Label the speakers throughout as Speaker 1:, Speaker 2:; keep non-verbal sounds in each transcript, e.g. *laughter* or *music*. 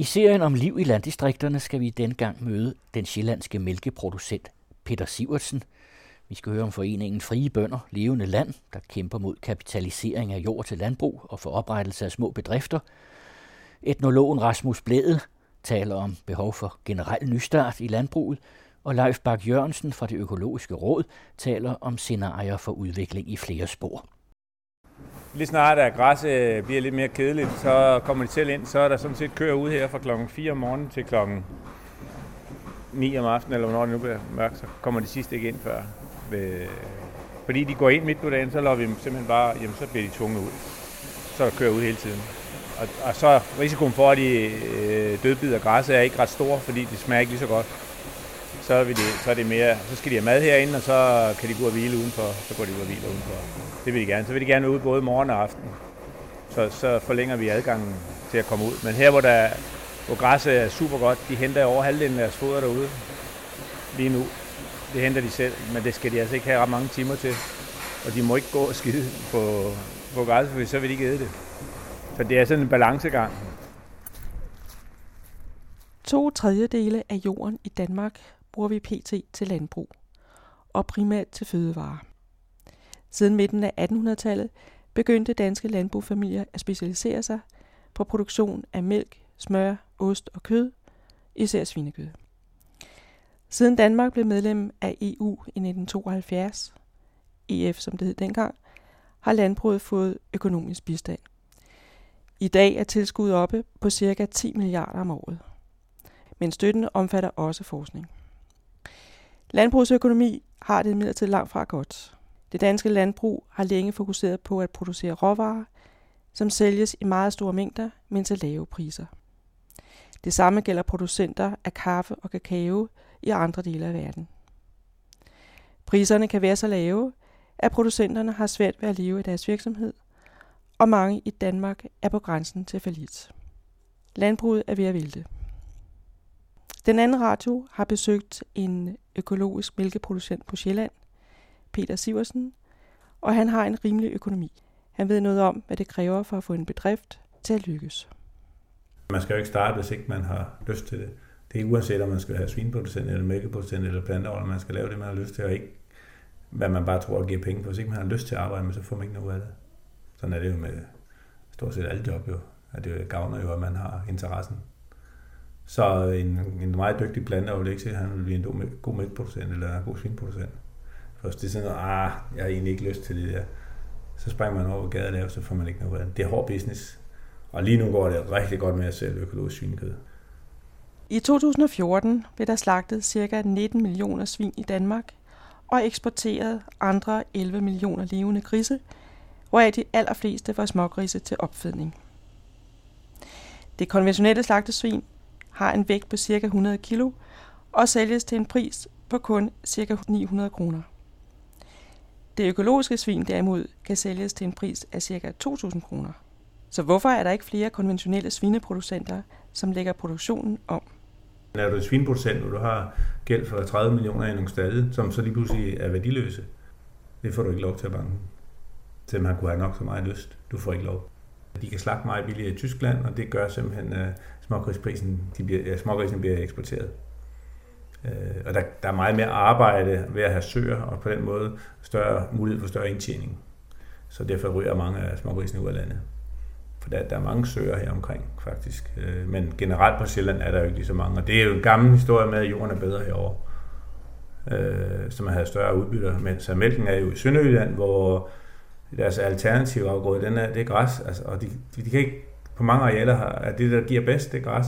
Speaker 1: I serien om liv i landdistrikterne skal vi dengang møde den sjællandske mælkeproducent Peter Sivertsen. Vi skal høre om foreningen Frie Bønder Levende Land, der kæmper mod kapitalisering af jord til landbrug og for oprettelse af små bedrifter. Etnologen Rasmus Blæde taler om behov for generel nystart i landbruget, og Leif Bak Jørgensen fra det økologiske råd taler om scenarier for udvikling i flere spor.
Speaker 2: Lige snart at græsset øh, bliver lidt mere kedeligt, så kommer de selv ind. Så er der sådan set kører ud her fra klokken 4 om morgenen til klokken 9 om aftenen, eller hvornår det nu bliver mørkt, så kommer de sidste ikke ind før. Øh, fordi de går ind midt på dagen, så lader vi dem simpelthen bare, jamen så bliver de tvunget ud. Så der kører ud hele tiden. Og, og så risikoen for, at de øh, dødbider græsset er ikke ret stor, fordi det smager ikke lige så godt. Så vil det, så er det mere, så skal de have mad herinde, og så kan de gå og hvile udenfor. Så går de ud og hvile udenfor. Det vil de gerne. Så vil de gerne ud både morgen og aften. Så, så forlænger vi adgangen til at komme ud. Men her, hvor, der, hvor græsset er super godt, de henter over halvdelen af deres foder derude lige nu. Det henter de selv, men det skal de altså ikke have ret mange timer til. Og de må ikke gå og skide på, på græsset, for så vil de ikke æde det. Så det er sådan en balancegang.
Speaker 3: To tredjedele af jorden i Danmark bruger vi pt. til landbrug, og primært til fødevarer. Siden midten af 1800-tallet begyndte danske landbrugfamilier at specialisere sig på produktion af mælk, smør, ost og kød, især svinekød. Siden Danmark blev medlem af EU i 1972, EF som det hed dengang, har landbruget fået økonomisk bistand. I dag er tilskuddet oppe på ca. 10 milliarder om året. Men støtten omfatter også forskning. Landbrugsøkonomi har det imidlertid langt fra godt. Det danske landbrug har længe fokuseret på at producere råvarer, som sælges i meget store mængder, men til lave priser. Det samme gælder producenter af kaffe og kakao i andre dele af verden. Priserne kan være så lave, at producenterne har svært ved at leve af deres virksomhed, og mange i Danmark er på grænsen til falit. Landbruget er ved at vælte. Den anden radio har besøgt en økologisk mælkeproducent på Sjælland, Peter Siversen, og han har en rimelig økonomi. Han ved noget om, hvad det kræver for at få en bedrift til at lykkes.
Speaker 4: Man skal jo ikke starte, hvis ikke man har lyst til det. Det er uanset, om man skal have svinproducent eller mælkeproducent eller planteavl, man skal lave det, man har lyst til, og ikke hvad man bare tror at giver penge på. Hvis ikke man har lyst til at arbejde med, så får man ikke noget af det. Sådan er det jo med stort set alle job jo. At det gavner jo, at man har interessen. Så en, en meget dygtig planter vil ikke sige, at han vil blive en god mælkeproducent eller en god svinproducent. For hvis det er sådan noget, ah, jeg har egentlig ikke lyst til det der, så springer man over gaden og så får man ikke noget af det. Det er hård business. Og lige nu går det rigtig godt med at sælge økologisk svinekød.
Speaker 3: I 2014 blev der slagtet ca. 19 millioner svin i Danmark og eksporteret andre 11 millioner levende grise, hvoraf de allerfleste var smågrise til opfedning. Det konventionelle slagtesvin har en vægt på ca. 100 kg og sælges til en pris på kun ca. 900 kroner. Det økologiske svin derimod kan sælges til en pris af ca. 2.000 kroner. Så hvorfor er der ikke flere konventionelle svineproducenter, som lægger produktionen om?
Speaker 4: Er du en svineproducent, og du har gæld for 30 millioner i nogle stalle, som så lige pludselig er værdiløse, det får du ikke lov til at banke. Selvom han kunne have nok så meget lyst. Du får ikke lov. De kan slagte meget billigere i Tyskland, og det gør simpelthen, at smågrisprisen, de bliver, ja, smågrisen bliver eksporteret. Øh, og der, der er meget mere arbejde ved at have søer, og på den måde større mulighed for større indtjening. Så derfor ryger mange af smågrisene ud af landet. For der, der er mange søer her omkring, faktisk. Øh, men generelt på Sjælland er der jo ikke lige så mange. Og det er jo en gammel historie med, at jorden er bedre herovre. Øh, så man havde større udbytter. Men så mælken er jo i Sønderjylland, hvor deres alternative afgrøde, den er, det er græs. Altså, og de, de, de kan ikke, på mange arealer er det, der giver bedst, det er græs.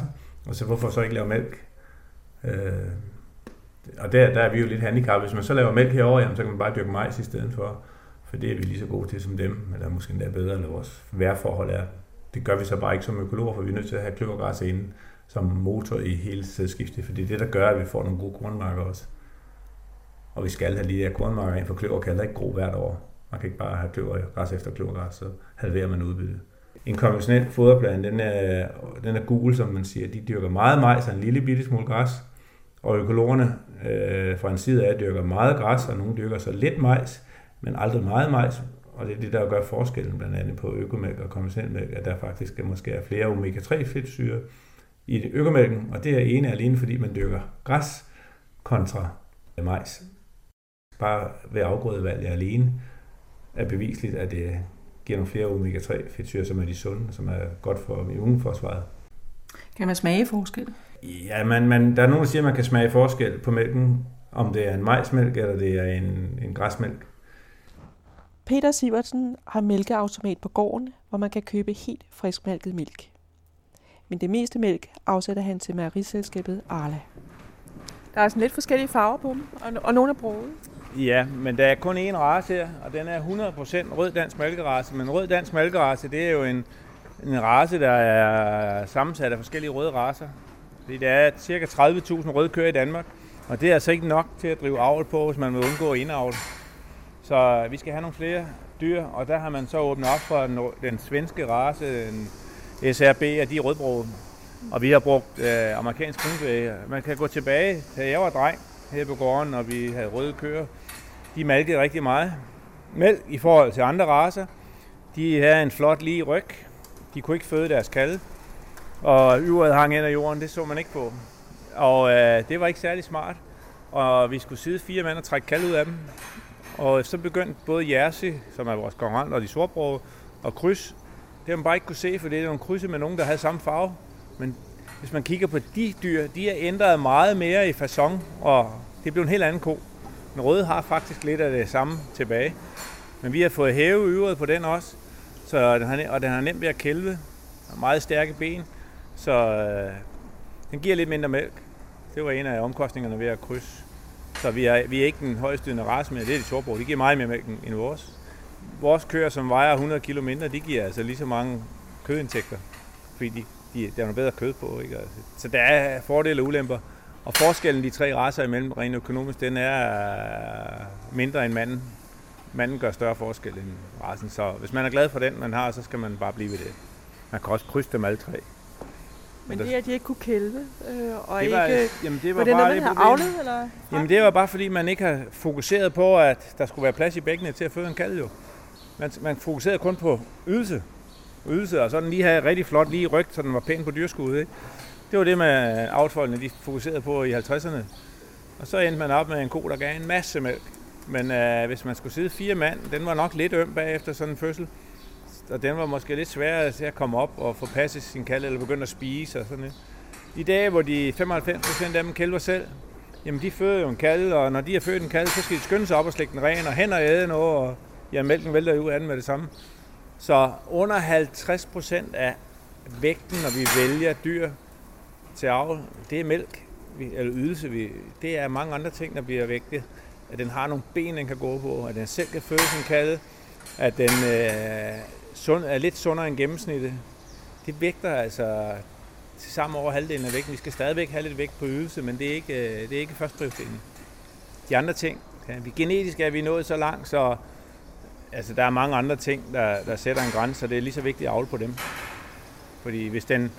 Speaker 4: Og så hvorfor så ikke lave mælk? Øh, og der, der er vi jo lidt handicappede. Hvis man så laver mælk herover, jamen, så kan man bare dyrke majs i stedet for. For det er vi lige så gode til som dem, eller måske endda bedre, eller vores vejrforhold er. Det gør vi så bare ikke som økologer, for vi er nødt til at have kløvergræs inde som motor i hele sædskiftet, for det er det, der gør, at vi får nogle gode kornmarker også. Og vi skal have lige af kornmarker ind, for kløver kan ikke gro hvert år. Man kan ikke bare have kløvergræs efter kløvergræs, så halverer man udbyttet. En konventionel foderplan, den er, den er gul, som man siger. De dyrker meget majs og en lille bitte smule græs. Og økologerne øh, fra en side af dyrker meget græs, og nogle dyrker så lidt majs, men aldrig meget majs. Og det er det, der gør forskellen blandt andet på økomælk og konventionelmælk, at der faktisk er måske er flere omega-3 fedtsyre i økomælken, og det er ene alene, fordi man dyrker græs kontra majs. Bare ved afgrødevalg alene er bevisligt, at det giver nogle flere omega-3 fedtsyre, som er de sunde, som er godt for immunforsvaret.
Speaker 3: Kan man smage forskel?
Speaker 4: Ja, man, man, der er nogen, der siger, at man kan smage forskel på mælken, om det er en majsmælk eller det er en, en græsmælk.
Speaker 3: Peter Sivertsen har mælkeautomat på gården, hvor man kan købe helt friskmælket mælk. Men det meste mælk afsætter han til mejeriselskabet Arla. Der er sådan lidt forskellige farver på dem, og, og nogle er brune.
Speaker 2: Ja, men der er kun én race her, og den er 100% rød dansk mælkerace. Men rød dansk mælkerace, det er jo en, en race, der er sammensat af forskellige røde racer. Fordi der er ca. 30.000 røde køer i Danmark, og det er altså ikke nok til at drive avl på, hvis man vil undgå indavl. Så vi skal have nogle flere dyr, og der har man så åbnet op for den, den svenske race, den SRB, og de er. Og vi har brugt øh, amerikansk kronvæg. Man kan gå tilbage, da jeg var dreng her på gården, og vi havde røde køer. De malkede rigtig meget mælk i forhold til andre raser. De havde en flot lige ryg. De kunne ikke føde deres kalve. Og yveret hang ind af jorden, det så man ikke på. Og øh, det var ikke særlig smart. Og vi skulle sidde fire mænd og trække kald ud af dem. Og så begyndte både Jersey, som er vores konkurrent, og de sortbrøde, og kryds. Det har man bare ikke kunne se, for det er nogle krydse med nogen, der havde samme farve. Men hvis man kigger på de dyr, de er ændret meget mere i fason, og det blev en helt anden ko. Den røde har faktisk lidt af det samme tilbage. Men vi har fået hæve øvret på den også, så den har, og den har nemt ved at kælve. Har meget stærke ben, så øh, den giver lidt mindre mælk. Det var en af omkostningerne ved at krydse. Så vi er, vi er ikke den højstydende race mere. Det er de Torborg. De giver meget mere mælk end vores. Vores køer, som vejer 100 kg mindre, de giver altså lige så mange kødindtægter. Fordi de, de, der er noget bedre kød på. Ikke? Altså, så der er fordele og ulemper. Og forskellen de tre racer imellem rent økonomisk, den er øh, mindre end manden. Manden gør større forskel end racen. Så hvis man er glad for den, man har, så skal man bare blive ved det. Man kan også krydse dem alle tre.
Speaker 3: Men det er, at de ikke kunne kælve, øh, og
Speaker 2: det var,
Speaker 3: ikke...
Speaker 2: Jamen, det var,
Speaker 3: var det
Speaker 2: bare
Speaker 3: noget, man havde avlet, eller?
Speaker 2: Jamen det var bare fordi, man ikke har fokuseret på, at der skulle være plads i bækkene til at føde en kalv jo. Man, man fokuserede kun på ydelse. Ydelse, og så den lige havde rigtig flot lige ryg, så den var pæn på dyrskuddet. Ikke? Det var det med avlsfolkene, de fokuserede på i 50'erne. Og så endte man op med en ko, der gav en masse mælk. Men øh, hvis man skulle sidde fire mand, den var nok lidt øm bagefter sådan en fødsel. Og den var måske lidt sværere til at komme op og få passet sin kalv, eller begynde at spise og sådan noget. I dag, hvor de 95% af dem kælver selv, jamen de føder jo en kalv, og når de har født en kalv, så skal de skynde sig op og slække den ren, og hen og æde noget, og ja, mælken vælter ud af den med det samme. Så under 50% af vægten, når vi vælger dyr til avl, det er mælk, eller ydelse. Vi, det er mange andre ting, der bliver vægtet. At den har nogle ben, den kan gå på, at den selv kan føde sin kalve, at den øh, sund, er lidt sundere end gennemsnittet. Det vægter altså til sammen over halvdelen af vægten. Vi skal stadigvæk have lidt vægt på ydelse, men det er ikke, øh, det er ikke først prioriteten. De andre ting, ja, vi, genetisk er vi nået så langt, så altså, der er mange andre ting, der, der sætter en grænse, og det er lige så vigtigt at avle på dem. Fordi hvis den,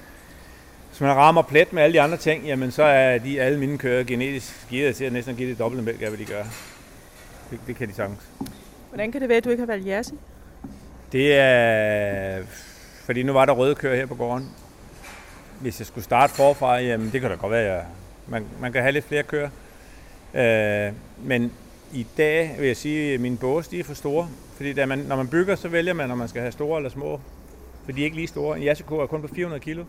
Speaker 2: hvis man rammer plet med alle de andre ting, jamen så er de alle mine kører genetisk gearet til at næsten give det dobbelte mælk af, hvad de gør. Det, det kan de sagtens.
Speaker 3: Hvordan kan det være, at du ikke har valgt Jersey?
Speaker 2: Det er, fordi nu var der røde køer her på gården. Hvis jeg skulle starte forfra, jamen det kan da godt være, jeg, man, man kan have lidt flere køer. Øh, men i dag vil jeg sige, at mine bås de er for store. Fordi da man, når man bygger, så vælger man, om man skal have store eller små. For de er ikke lige store. En jasseko er kun på 400 kilo.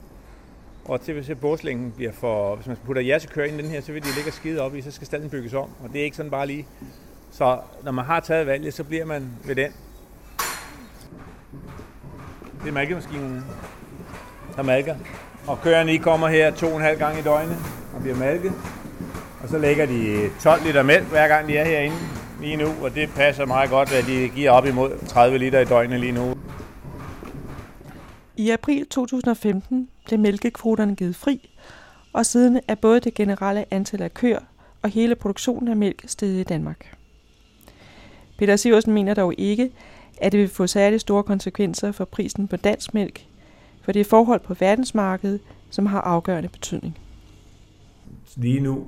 Speaker 2: Og til hvis båslængden bliver for... Hvis man putter jassekøer ind i den her, så vil de ligge og skide op i, så skal stallen bygges om. Og det er ikke sådan bare lige. Så når man har taget valget, så bliver man ved den. Det er malkemaskinerne, der malker. Og køerne I kommer her to og en halv gang i døgnet og bliver malket. Og så lægger de 12 liter mælk, hver gang de er herinde lige nu. Og det passer meget godt, at de giver op imod 30 liter i døgnet lige nu.
Speaker 3: I april 2015 blev mælkekvoterne givet fri, og siden er både det generelle antal af køer og hele produktionen af mælk steget i Danmark. Peter Siversen mener dog ikke, at det vil få særligt store konsekvenser for prisen på dansk mælk, for det er forhold på verdensmarkedet, som har afgørende betydning.
Speaker 4: Lige nu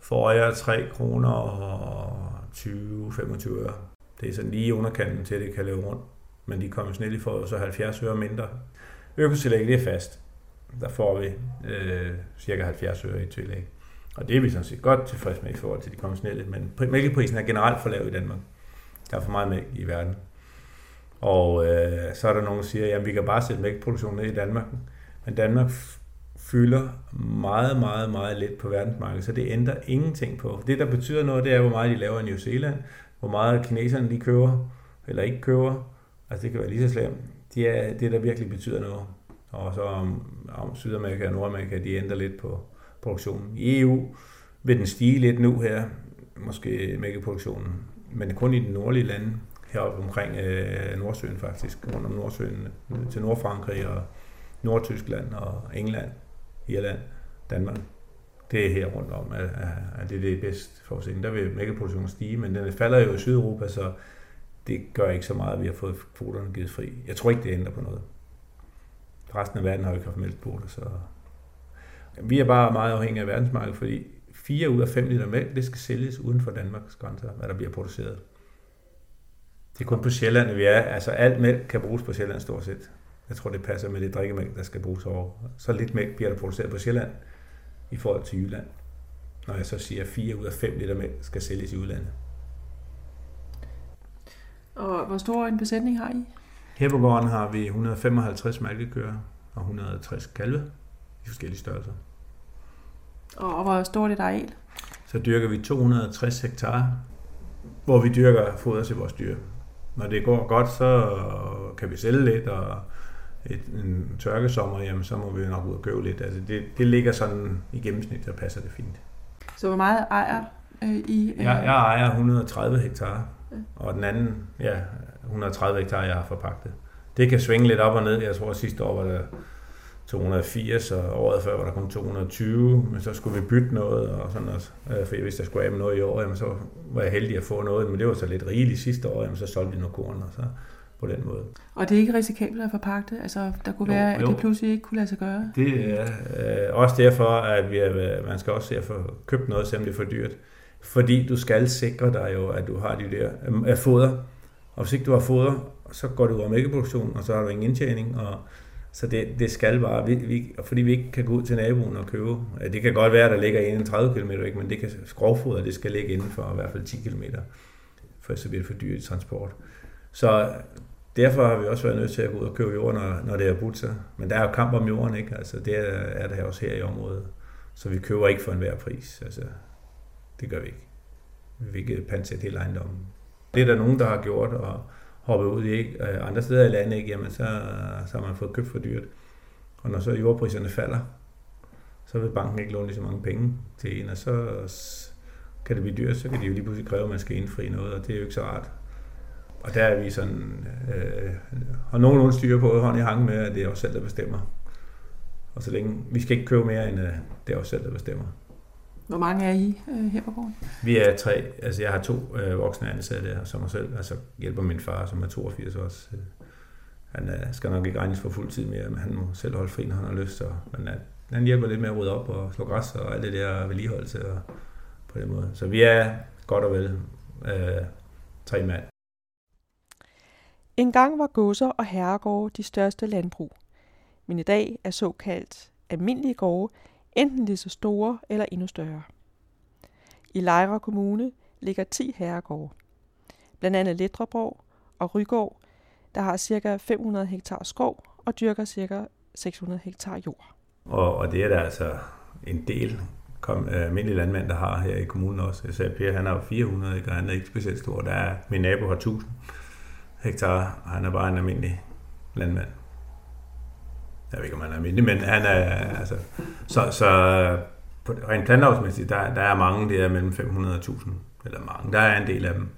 Speaker 4: får jeg 3 kroner og 20-25 øre. Det er sådan lige underkanten til, at det kan løbe rundt. Men de kommer konventionelle for så 70 øre mindre. Økotillægget det er fast. der får vi øh, cirka 70 øre i tillæg. Og det er vi sådan set godt tilfredse med i forhold til de konventionelle, men mælkeprisen er generelt for lav i Danmark. Der er for meget mælk i verden. Og øh, så er der nogen, der siger, at vi kan bare sætte mælkeproduktionen ned i Danmark. Men Danmark fylder meget, meget, meget lidt på verdensmarkedet, så det ændrer ingenting på. Det, der betyder noget, det er, hvor meget de laver i New Zealand, hvor meget kineserne de køber, eller ikke køber. Altså det kan være lige så slemt. Det er det, der virkelig betyder noget. Og så om, om Sydamerika og Nordamerika, de ændrer lidt på produktionen. I EU vil den stige lidt nu her, måske mælkeproduktionen, men kun i de nordlige lande, heroppe omkring øh, Nordsøen faktisk, rundt om Nordsøen, til Nordfrankrig og Nordtyskland og England, Irland, Danmark. Det er her rundt om, at, at det er det bedste forudsætning. Der vil mælkeproduktionen stige, men den falder jo i Sydeuropa, så det gør ikke så meget, at vi har fået kvoterne givet fri. Jeg tror ikke, det ændrer på noget. Resten af verden har jo ikke haft mælkekvoter, så vi er bare meget afhængige af verdensmarkedet, fordi 4 ud af 5 liter mælk, det skal sælges uden for Danmarks grænser, hvad der bliver produceret. Det er kun på Sjælland, vi er. Altså alt mælk kan bruges på Sjælland stort set. Jeg tror, det passer med det drikkemælk, der skal bruges over. Så lidt mælk bliver der produceret på Sjælland i forhold til Jylland. Når jeg så siger, at 4 ud af 5 liter mælk skal sælges i udlandet.
Speaker 3: Og hvor stor en besætning har I?
Speaker 4: Her på gården har vi 155 mælkekøer og 160 kalve i forskellige størrelser.
Speaker 3: Og hvor stort et areal?
Speaker 4: Så dyrker vi 260 hektar, hvor vi dyrker foder til vores dyr. Når det går godt, så kan vi sælge lidt, og et, en tørkesommer, jamen, så må vi nok ud og købe lidt. Altså det, det ligger sådan i gennemsnit, der passer det fint.
Speaker 3: Så hvor meget ejer øh, I?
Speaker 4: Øh... Jeg, jeg ejer 130 hektar, og den anden, ja, 130 hektar, jeg har forpagtet. Det kan svinge lidt op og ned. Jeg tror, at sidste år var der 280, og året før var der kun 220, men så skulle vi bytte noget, og sådan noget. Øh, for hvis der skulle af med noget i år, jamen, så var jeg heldig at få noget, men det var så lidt rigeligt sidste år, jamen, så solgte vi noget korn, og så på den måde.
Speaker 3: Og det er ikke risikabelt at forpagte? Altså, der kunne jo, være, at det pludselig ikke kunne lade sig gøre?
Speaker 4: Det er øh, også derfor, at vi er, man skal også se at få købt noget, selvom det er for dyrt. Fordi du skal sikre dig jo, at du har de der øh, foder. Og hvis ikke du har foder, så går du over mælkeproduktion, og så har du ingen indtjening, og så det, det skal bare, vi, vi, fordi vi ikke kan gå ud til naboen og købe. Det kan godt være, at der ligger 31 km, ikke, men det kan skrovfoder, det skal ligge inden for i hvert fald 10 km, for så bliver det for dyrt i transport. Så derfor har vi også været nødt til at gå ud og købe jord, når, når det er budt sig. Men der er jo kamp om jorden, ikke? Altså, det er, er der også her i området. Så vi køber ikke for enhver pris. Altså, det gør vi ikke. Vi vil ikke pansætte hele ejendommen. Det er der nogen, der har gjort, og hoppet ud i ikke, øh, andre steder i landet, ikke, jamen så, så har man fået købt for dyrt. Og når så jordpriserne falder, så vil banken ikke låne lige så mange penge til en, og så kan det blive dyrt, så kan de jo lige pludselig kræve, at man skal indfri noget, og det er jo ikke så rart. Og der er vi sådan, øh, har nogenlunde styr på hånd i hang med, at det er os selv, der bestemmer. Og så længe, vi skal ikke købe mere, end øh, det er os selv, der bestemmer.
Speaker 3: Hvor mange er I øh, her på gården?
Speaker 4: Vi er tre. Altså, jeg har to øh, voksne ansatte her, som mig selv. Altså, hjælper min far, som er 82 også. Han øh, skal nok ikke regnes for fuld tid mere, men han må selv holde fri, når han har lyst. Og, men øh, han hjælper lidt med at rydde op og slå græs og alt det der vedligeholdelse og på den måde. Så vi er godt og vel øh, tre mand.
Speaker 3: En gang var godser og herregårde de største landbrug, men i dag er såkaldt almindelige gårde enten lige så store eller endnu større. I Lejre Kommune ligger 10 herregårde, blandt andet Letreborg og Rygård, der har ca. 500 hektar skov og dyrker ca. 600 hektar jord.
Speaker 4: Og, og det er der altså en del kom, øh, almindelige landmænd, der har her i kommunen også. Jeg sagde, Per, han har 400, ikke? han er ikke specielt stor. Der er, min nabo har 1000 hektar, og han er bare en almindelig landmand. Jeg ved ikke, om han er almindelig, men han er, altså, så, så på, rent planlovsmæssigt, der, der er mange, der er mellem 500 og 1000, eller mange, der er en del af dem.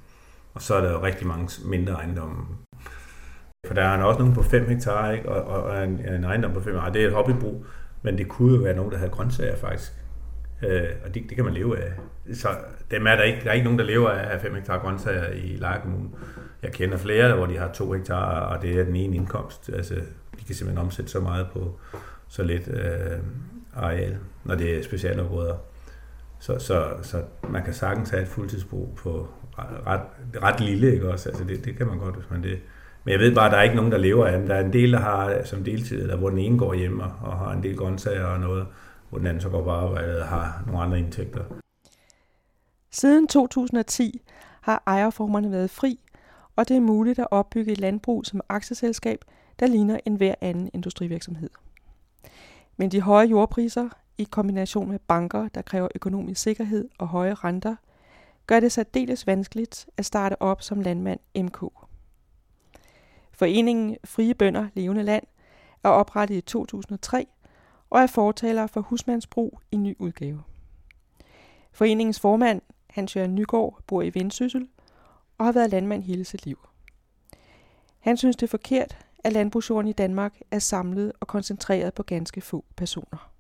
Speaker 4: Og så er der jo rigtig mange mindre ejendomme. For der er også nogen på 5 hektar, ikke? Og, og, og en, en ejendom på 5 hektar, det er et hobbybrug, men det kunne jo være nogen, der havde grøntsager faktisk. Øh, og det, det kan man leve af. Så dem er der, ikke, der er ikke nogen, der lever af 5 hektar grøntsager i Leje Kommune. Jeg kender flere, hvor de har 2 hektar, og det er den ene indkomst. Altså, de kan simpelthen omsætte så meget på så lidt øh, areal, når det er specialområder. Så, så, så man kan sagtens have et fuldtidsbrug på ret, ret lille, ikke også? Altså det, det kan man godt, hvis man det. Men jeg ved bare, at der er ikke nogen, der lever af dem. Der er en del, der har som deltid, eller hvor den ene går hjemme og har en del grøntsager og noget, hvor den anden så går på arbejde og har nogle andre indtægter.
Speaker 3: Siden 2010 har ejerformerne været fri, og det er muligt at opbygge et landbrug som aktieselskab, der ligner en hver anden industrivirksomhed. Men de høje jordpriser i kombination med banker, der kræver økonomisk sikkerhed og høje renter, gør det særdeles vanskeligt at starte op som landmand MK. Foreningen Frie Bønder Levende Land er oprettet i 2003 og er fortaler for husmandsbrug i ny udgave. Foreningens formand, Hans Jørgen Nygaard, bor i Vendsyssel og har været landmand hele sit liv. Han synes det er forkert, at landbrugsjorden i Danmark er samlet og koncentreret på ganske få personer.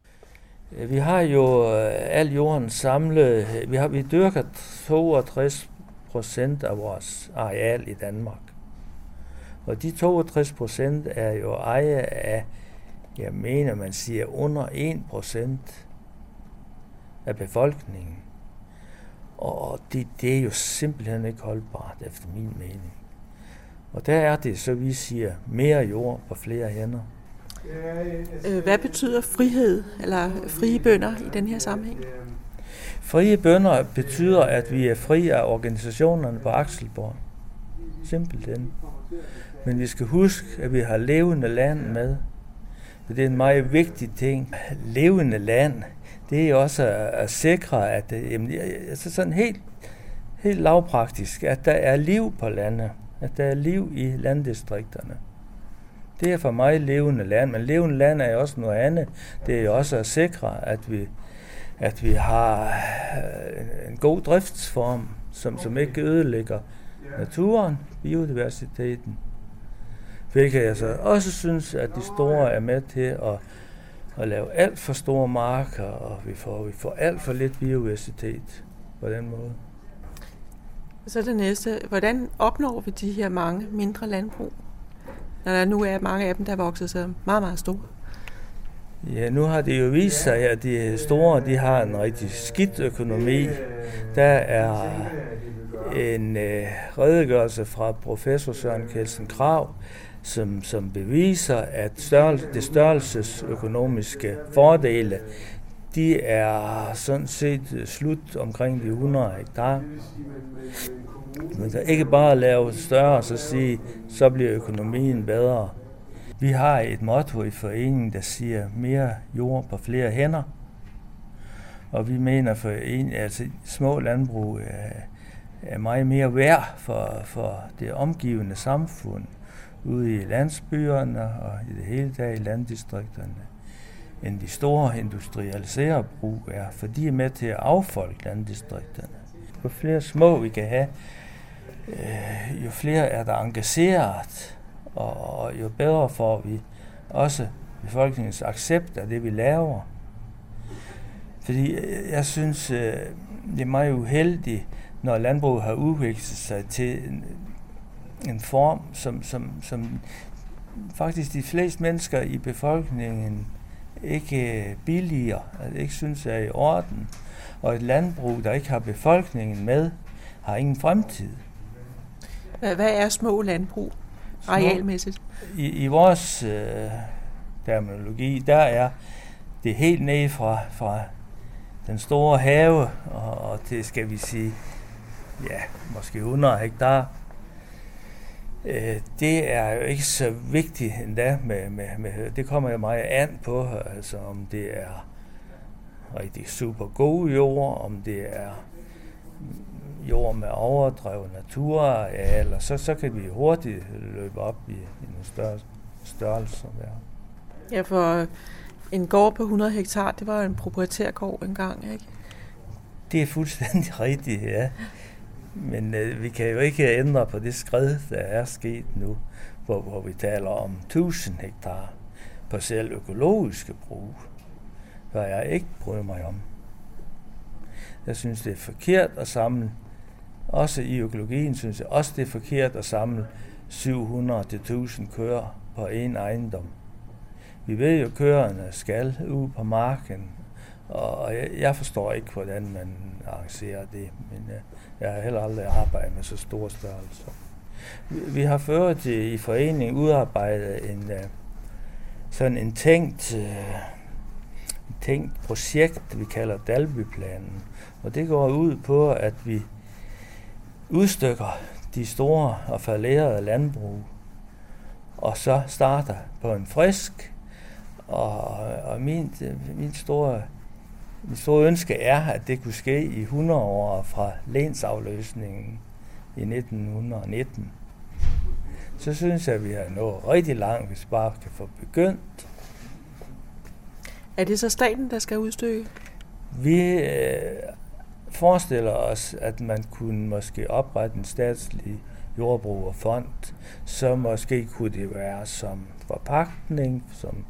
Speaker 5: Øh, vi har jo øh, al jorden samlet. Vi, har, vi dyrker 62 procent af vores areal i Danmark. Og de 62 procent er jo ejet af, jeg mener, man siger under 1 procent af befolkningen. Og det, det er jo simpelthen ikke holdbart, efter min mening. Og der er det, så vi siger, mere jord på flere hænder.
Speaker 3: Øh, hvad betyder frihed, eller frie bønder i den her sammenhæng?
Speaker 5: Frie bønder betyder, at vi er fri af organisationerne på Akselborg. Simpelthen. Men vi skal huske, at vi har levende land med. Det er en meget vigtig ting. Levende land, det er også at, sikre, at jamen, altså sådan helt, helt lavpraktisk, at der er liv på landet. At der er liv i landdistrikterne. Det er for mig levende land, men levende land er jo også noget andet. Det er jo også at sikre, at vi, at vi har øh, en god driftsform, som, som ikke ødelægger naturen, biodiversiteten. Hvilket jeg så også synes, at de store er med til at, at lave alt for store marker, og vi får, vi får alt for lidt biodiversitet på den måde.
Speaker 3: Så det næste. Hvordan opnår vi de her mange mindre landbrug? Når der nu er mange af dem, der er vokset sig meget, meget store.
Speaker 5: Ja, nu har det jo vist sig, at de store de har en rigtig skidt økonomi. Der er en øh, redegørelse fra professor Søren Kelsen Krav, som, som beviser, at størrelse, det størrelsesøkonomiske fordele, de er sådan set øh, slut omkring de 100 hektar. Man kan ikke bare lave større og så sige, så bliver økonomien bedre. Vi har et motto i foreningen, der siger mere jord på flere hænder. Og vi mener, for en, altså små landbrug er, er meget mere værd for, for det omgivende samfund ude i landsbyerne og i det hele taget i landdistrikterne, end de store industrialiserede brug er, for de er med til at affolke landdistrikterne. Jo flere små vi kan have, øh, jo flere er der engageret, og jo bedre får vi også befolkningens accept af det, vi laver. Fordi øh, jeg synes, øh, det er meget uheldigt, når landbruget har udviklet sig til en, form, som, som, som faktisk de fleste mennesker i befolkningen ikke billiger, altså ikke synes er i orden. Og et landbrug, der ikke har befolkningen med, har ingen fremtid.
Speaker 3: Hvad, hvad er små landbrug arealmæssigt?
Speaker 5: I, i vores øh, terminologi, der er det helt ned fra, fra den store have og, og til, skal vi sige, ja, måske 100 hektar. Øh, det er jo ikke så vigtigt endda med, med, med det kommer jo meget an på, altså om det er rigtig super god jord, om det er jord med overdrevet naturarealer, så, så kan vi hurtigt løbe op i, i nogle større størrelser. Ja.
Speaker 3: ja, for en gård på 100 hektar, det var en proprietær gård engang, ikke?
Speaker 5: Det er fuldstændig *laughs* rigtigt, ja. Men øh, vi kan jo ikke ændre på det skridt, der er sket nu, hvor, hvor vi taler om 1000 hektar på selv økologiske brug, hvad jeg ikke bryder mig om. Jeg synes, det er forkert at samle også i økologien synes jeg også, det er forkert at samle 700-1000 køer på en ejendom. Vi ved jo, at køerne skal ud på marken, og jeg forstår ikke, hvordan man arrangerer det, men øh, jeg har heller aldrig arbejdet med så store størrelser. Vi har ført øh, i foreningen udarbejdet en øh, sådan en tænkt, en tænkt projekt, vi kalder Dalbyplanen. Og det går ud på, at vi udstykker de store og falderede landbrug, og så starter på en frisk. Og, og min, min store min store ønske er, at det kunne ske i 100 år fra lensafløsningen i 1919. Så synes jeg, at vi har nået rigtig langt, hvis vi bare kan få begyndt.
Speaker 3: Er det så staten, der skal udstykke?
Speaker 5: Vi øh, forestiller os, at man kunne måske oprette en statslig jordbrugerfond, så måske kunne det være som forpagtning, som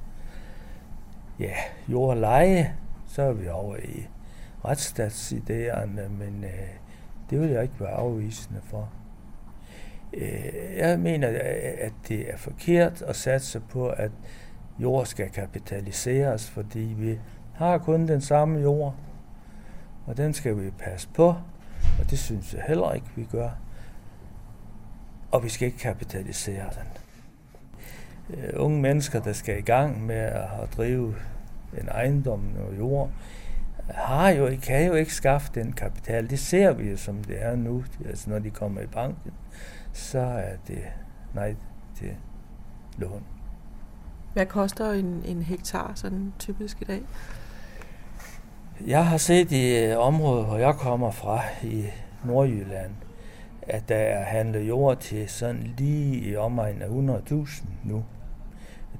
Speaker 5: ja, jordleje, så er vi over i retsstatsidéerne, men øh, det vil jeg ikke være afvisende for. Øh, jeg mener, øh, at det er forkert at satse på, at jord skal kapitaliseres, fordi vi har kun den samme jord, og den skal vi passe på, og det synes jeg heller ikke, vi gør. Og vi skal ikke kapitalisere den. Øh, unge mennesker, der skal i gang med at drive en ejendom og jord, har jo, kan jo ikke skaffe den kapital. Det ser vi jo, som det er nu. Altså, når de kommer i banken, så er det nej til lån.
Speaker 3: Hvad koster en, en hektar sådan typisk i dag?
Speaker 5: Jeg har set i øh, området, hvor jeg kommer fra, i Nordjylland, at der er handlet jord til sådan lige i omegn af 100.000 nu.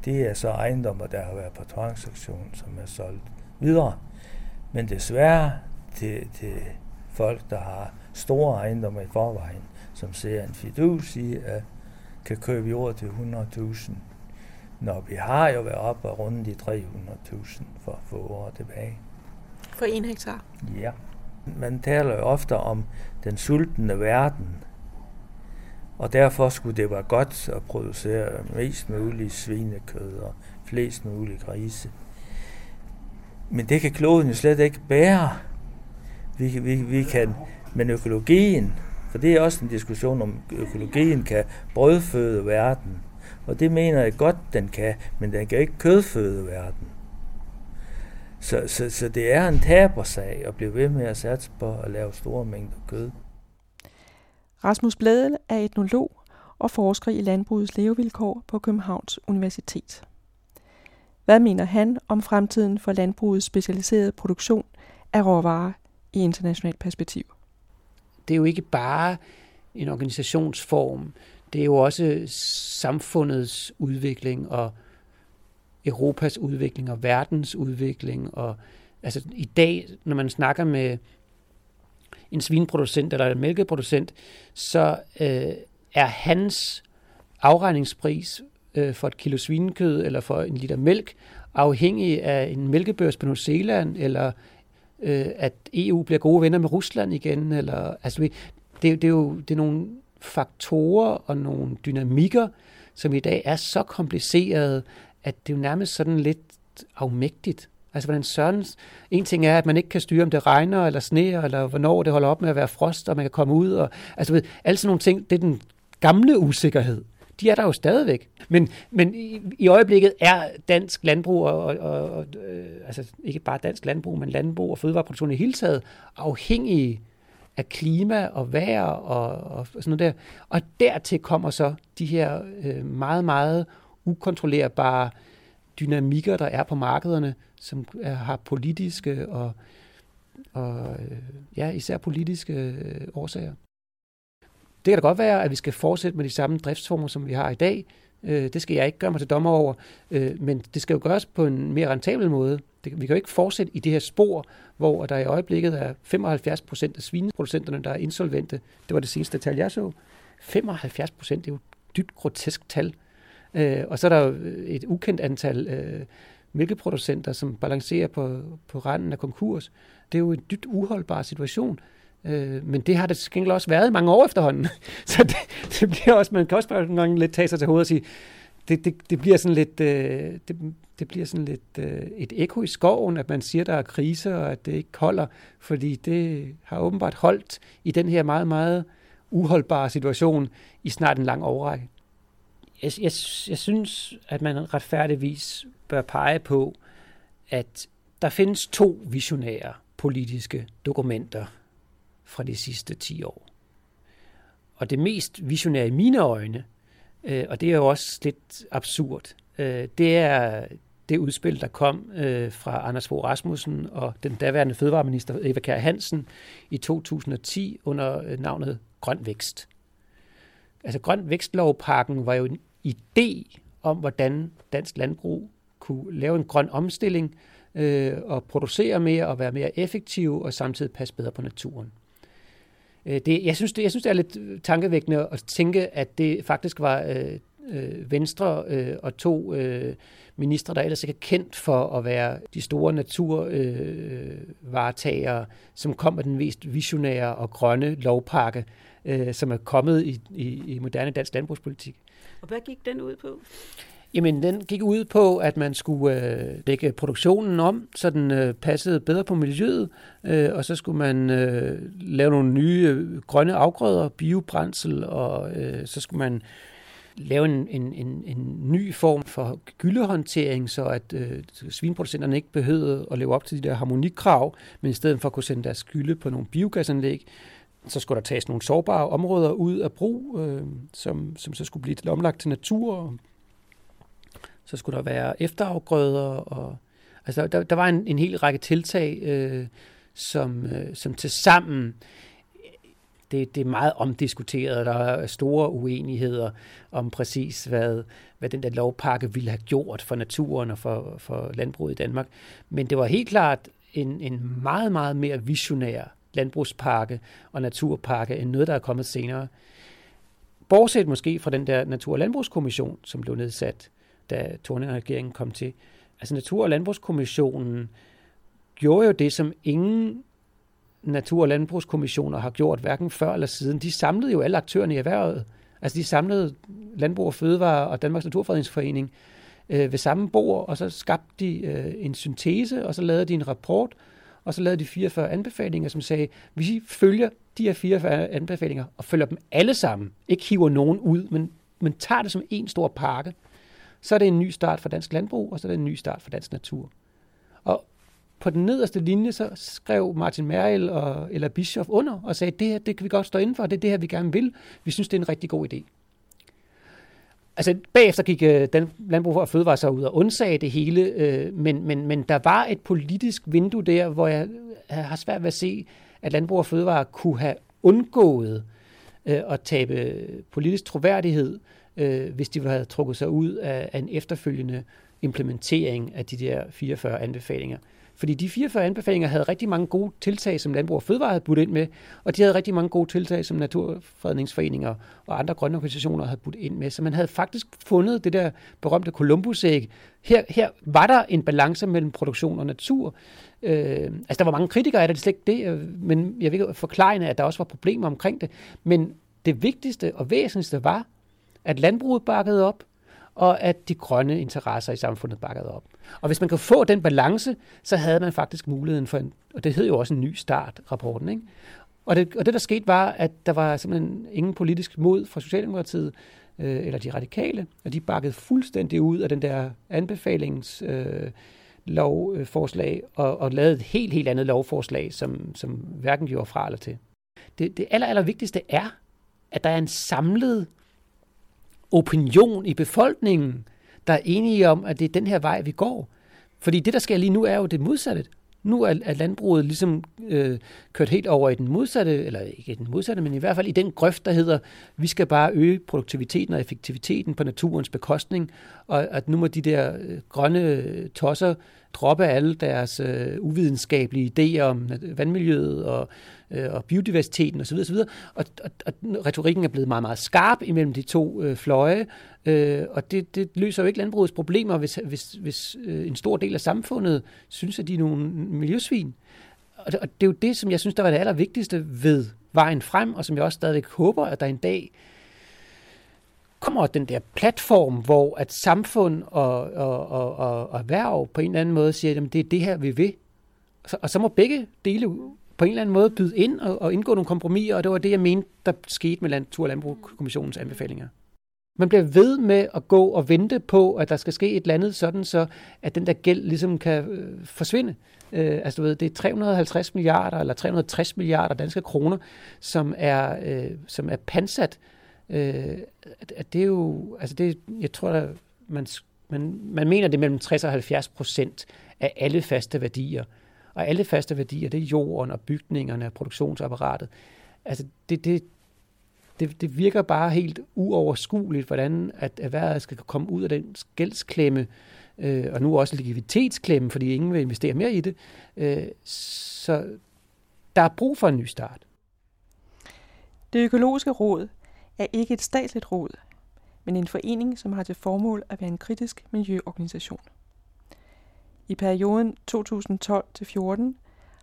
Speaker 5: Det er så ejendommer, der har været på transaktion, som er solgt videre. Men desværre til, til folk, der har store ejendommer i forvejen, som ser en fidus i, at kan købe jord til 100.000, når vi har jo været op og rundt de 300.000 for få år tilbage.
Speaker 3: For en hektar?
Speaker 5: Ja. Man taler jo ofte om den sultne verden, og derfor skulle det være godt at producere mest muligt svinekød og flest muligt grise. Men det kan kloden jo slet ikke bære. Vi, vi, vi kan, men økologien, for det er også en diskussion om, økologien kan brødføde verden. Og det mener jeg godt, den kan, men den kan ikke kødføde verden. Så, så, så det er en tabersag at blive ved med at satse på at lave store mængder kød.
Speaker 3: Rasmus Bladel er etnolog og forsker i landbrugets levevilkår på Københavns Universitet. Hvad mener han om fremtiden for landbrugets specialiserede produktion af råvarer i internationalt perspektiv?
Speaker 6: Det er jo ikke bare en organisationsform, det er jo også samfundets udvikling og Europas udvikling og verdens udvikling. Og, altså, I dag, når man snakker med en svinproducent eller en mælkeproducent, så øh, er hans afregningspris øh, for et kilo svinekød eller for en liter mælk afhængig af en mælkebørs på New Zealand, eller øh, at EU bliver gode venner med Rusland igen. Eller, altså, det, det er jo det er nogle faktorer og nogle dynamikker, som i dag er så komplicerede, at det er jo nærmest sådan lidt afmægtigt. Altså, hvordan søren... En ting er, at man ikke kan styre, om det regner eller sneer, eller hvornår det holder op med at være frost, og man kan komme ud. Og, altså, ved, alle sådan nogle ting, det er den gamle usikkerhed. De er der jo stadigvæk. Men, men i, i øjeblikket er dansk landbrug, og, og, og øh, altså ikke bare dansk landbrug, men landbrug og fødevareproduktion i hele taget, afhængige af klima og vejr og, og sådan noget der. Og dertil kommer så de her øh, meget, meget ukontrollerbare dynamikker, der er på markederne, som er, har politiske og, og øh, ja, især politiske øh, årsager. Det kan da godt være, at vi skal fortsætte med de samme driftsformer, som vi har i dag. Øh, det skal jeg ikke gøre mig til dommer over, men det skal jo gøres på en mere rentabel måde. Vi kan jo ikke fortsætte i det her spor, hvor der i øjeblikket er 75 procent af svineproducenterne, der er insolvente. Det var det seneste tal, jeg så. 75 procent, det er jo et dybt grotesk tal. Øh, og så er der jo øh, et ukendt antal øh, mælkeproducenter, som balancerer på, på randen af konkurs. Det er jo en dybt uholdbar situation. Øh, men det har det til også været i mange år efterhånden. *laughs* Så det, det bliver også, man kan også bare nogle gange lidt tage sig til hovedet og sige, det, det, det bliver sådan lidt, øh, det, det bliver sådan lidt øh, et ekko i skoven, at man siger, der er krise, og at det ikke holder, fordi det har åbenbart holdt i den her meget, meget uholdbare situation i snart en lang overrække. Jeg, jeg, jeg synes, at man retfærdigvis bør pege på, at der findes to visionære politiske dokumenter fra de sidste 10 år. Og det mest visionære i mine øjne, øh, og det er jo også lidt absurd, øh, det er det udspil, der kom øh, fra Anders Fogh Rasmussen og den daværende fødevareminister Eva Kjær Hansen i 2010 under øh, navnet Grøn Vækst. Altså Grøn Vækstlovpakken var jo en idé om, hvordan dansk landbrug kunne lave en grøn omstilling øh, og producere mere og være mere effektiv og samtidig passe bedre på naturen. Øh, det, jeg, synes, det, jeg synes, det er lidt øh, tankevækkende at tænke, at det faktisk var øh, øh, Venstre øh, og to øh, ministre, der ellers ikke er kendt for at være de store naturvaretagere, øh, som kom med den mest visionære og grønne lovpakke, øh, som er kommet i, i, i moderne dansk landbrugspolitik.
Speaker 7: Og hvad gik den ud på?
Speaker 6: Jamen, den gik ud på, at man skulle øh, lægge produktionen om, så den øh, passede bedre på miljøet, øh, og så skulle man øh, lave nogle nye øh, grønne afgrøder, biobrændsel, og øh, så skulle man lave en, en, en, en ny form for gyldehåndtering, så at øh, svinproducenterne ikke behøvede at leve op til de der harmonikrav, men i stedet for at kunne sende deres gylde på nogle biogasanlæg, så skulle der tages nogle sårbare områder ud af brug, øh, som, som så skulle blive omlagt til natur. Så skulle der være efterafgrøder. Og, altså, der, der var en, en hel række tiltag, øh, som, øh, som til sammen det, det er meget omdiskuteret. Der er store uenigheder om præcis, hvad, hvad den der lovpakke ville have gjort for naturen og for, for landbruget i Danmark. Men det var helt klart en, en meget, meget mere visionær landbrugspakke og naturpakke end noget, der er kommet senere. Bortset måske fra den der Natur- og Landbrugskommission, som blev nedsat, da Thorning-regeringen kom til. Altså Natur- og Landbrugskommissionen gjorde jo det, som ingen Natur- og Landbrugskommissioner har gjort, hverken før eller siden. De samlede jo alle aktørerne i erhvervet. Altså de samlede Landbrug og Fødevare og Danmarks Naturfredningsforening øh, ved samme bord, og så skabte de øh, en syntese, og så lavede de en rapport, og så lavede de 44 anbefalinger, som sagde, hvis I følger de her 44 anbefalinger, og følger dem alle sammen, ikke hiver nogen ud, men, men tager det som en stor pakke, så er det en ny start for dansk landbrug, og så er det en ny start for dansk natur. Og på den nederste linje, så skrev Martin Merrill og, eller Bischof under og sagde, det her, det kan vi godt stå inden for, det er det her, vi gerne vil. Vi synes, det er en rigtig god idé. Altså, bagefter gik øh, den Landbrug og Fødevare så ud og undsagde det hele, øh, men, men, men der var et politisk vindue der, hvor jeg øh, har svært ved at se, at Landbrug og Fødevare kunne have undgået øh, at tabe politisk troværdighed, øh, hvis de havde trukket sig ud af, af en efterfølgende implementering af de der 44 anbefalinger. Fordi de 44 anbefalinger havde rigtig mange gode tiltag, som Landbrug og Fødevare havde budt ind med, og de havde rigtig mange gode tiltag, som Naturfredningsforeninger og andre grønne organisationer havde budt ind med. Så man havde faktisk fundet det der berømte Columbus-æg. Her, her var der en balance mellem produktion og natur. Øh, altså, der var mange kritikere af det, det slet ikke det, øh, men jeg vil ikke forklare, at der også var problemer omkring det. Men det vigtigste og væsentligste var, at landbruget bakkede op, og at de grønne interesser i samfundet bakkede op. Og hvis man kan få den balance, så havde man faktisk muligheden for en, og det hed jo også en ny start, rapporten, ikke? Og det, og det, der skete, var, at der var simpelthen ingen politisk mod fra Socialdemokratiet øh, eller de radikale, og de bakkede fuldstændig ud af den der anbefalings øh, lovforslag og, og lavede et helt, helt andet lovforslag, som, som hverken gjorde fra eller til. Det, det aller, aller vigtigste er, at der er en samlet opinion i befolkningen, der er enige om, at det er den her vej, vi går. Fordi det, der sker lige nu, er jo det modsatte. Nu er, er landbruget ligesom øh, kørt helt over i den modsatte, eller ikke i den modsatte, men i hvert fald i den grøft, der hedder, vi skal bare øge produktiviteten og effektiviteten på naturens bekostning, og at nu må de der øh, grønne tosser droppe alle deres øh, uvidenskabelige idéer om vandmiljøet og, øh, og biodiversiteten osv. osv. Og, og, og retorikken er blevet meget, meget skarp imellem de to øh, fløje, øh, og det, det løser jo ikke landbrugets problemer, hvis, hvis, hvis øh, en stor del af samfundet synes, at de er nogle miljøsvin. Og det, og det er jo det, som jeg synes, der var det allervigtigste ved vejen frem, og som jeg også stadigvæk håber, at der en dag kommer den der platform, hvor at samfund og, og, og, og, og erhverv på en eller anden måde siger, at det er det her, vi vil. Og så, og så må begge dele på en eller anden måde byde ind og, og indgå nogle kompromiser, og det var det, jeg mente, der skete med Natur- og Landbrugskommissionens anbefalinger. Man bliver ved med at gå og vente på, at der skal ske et eller andet sådan, så at den der gæld ligesom kan øh, forsvinde. Øh, altså du ved, det er 350 milliarder eller 360 milliarder danske kroner, som er, øh, som er pansat. Øh, at det er jo, altså det, jeg tror, at man, man, man mener, det er mellem 60 og 70 procent af alle faste værdier. Og alle faste værdier, det er jorden og bygningerne og produktionsapparatet. Altså det, det, det, det virker bare helt uoverskueligt, hvordan at erhvervet skal komme ud af den gældsklemme, øh, og nu også likviditetsklemme, fordi ingen vil investere mere i det. Øh, så der er brug for en ny start.
Speaker 3: Det økologiske råd er ikke et statsligt råd, men en forening, som har til formål at være en kritisk miljøorganisation. I perioden 2012-14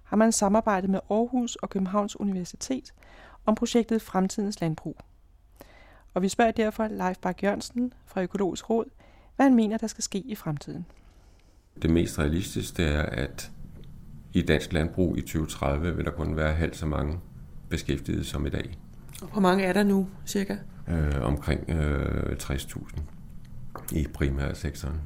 Speaker 3: har man samarbejdet med Aarhus og Københavns Universitet om projektet Fremtidens Landbrug. Og vi spørger derfor Leif Bak Jørgensen fra Økologisk Råd, hvad han mener, der skal ske i fremtiden.
Speaker 8: Det mest realistiske er, at i dansk landbrug i 2030 vil der kun være halvt så mange beskæftigede som i dag.
Speaker 3: Og hvor mange er der nu, cirka?
Speaker 8: Øh, omkring øh, 60.000 i primærsektoren.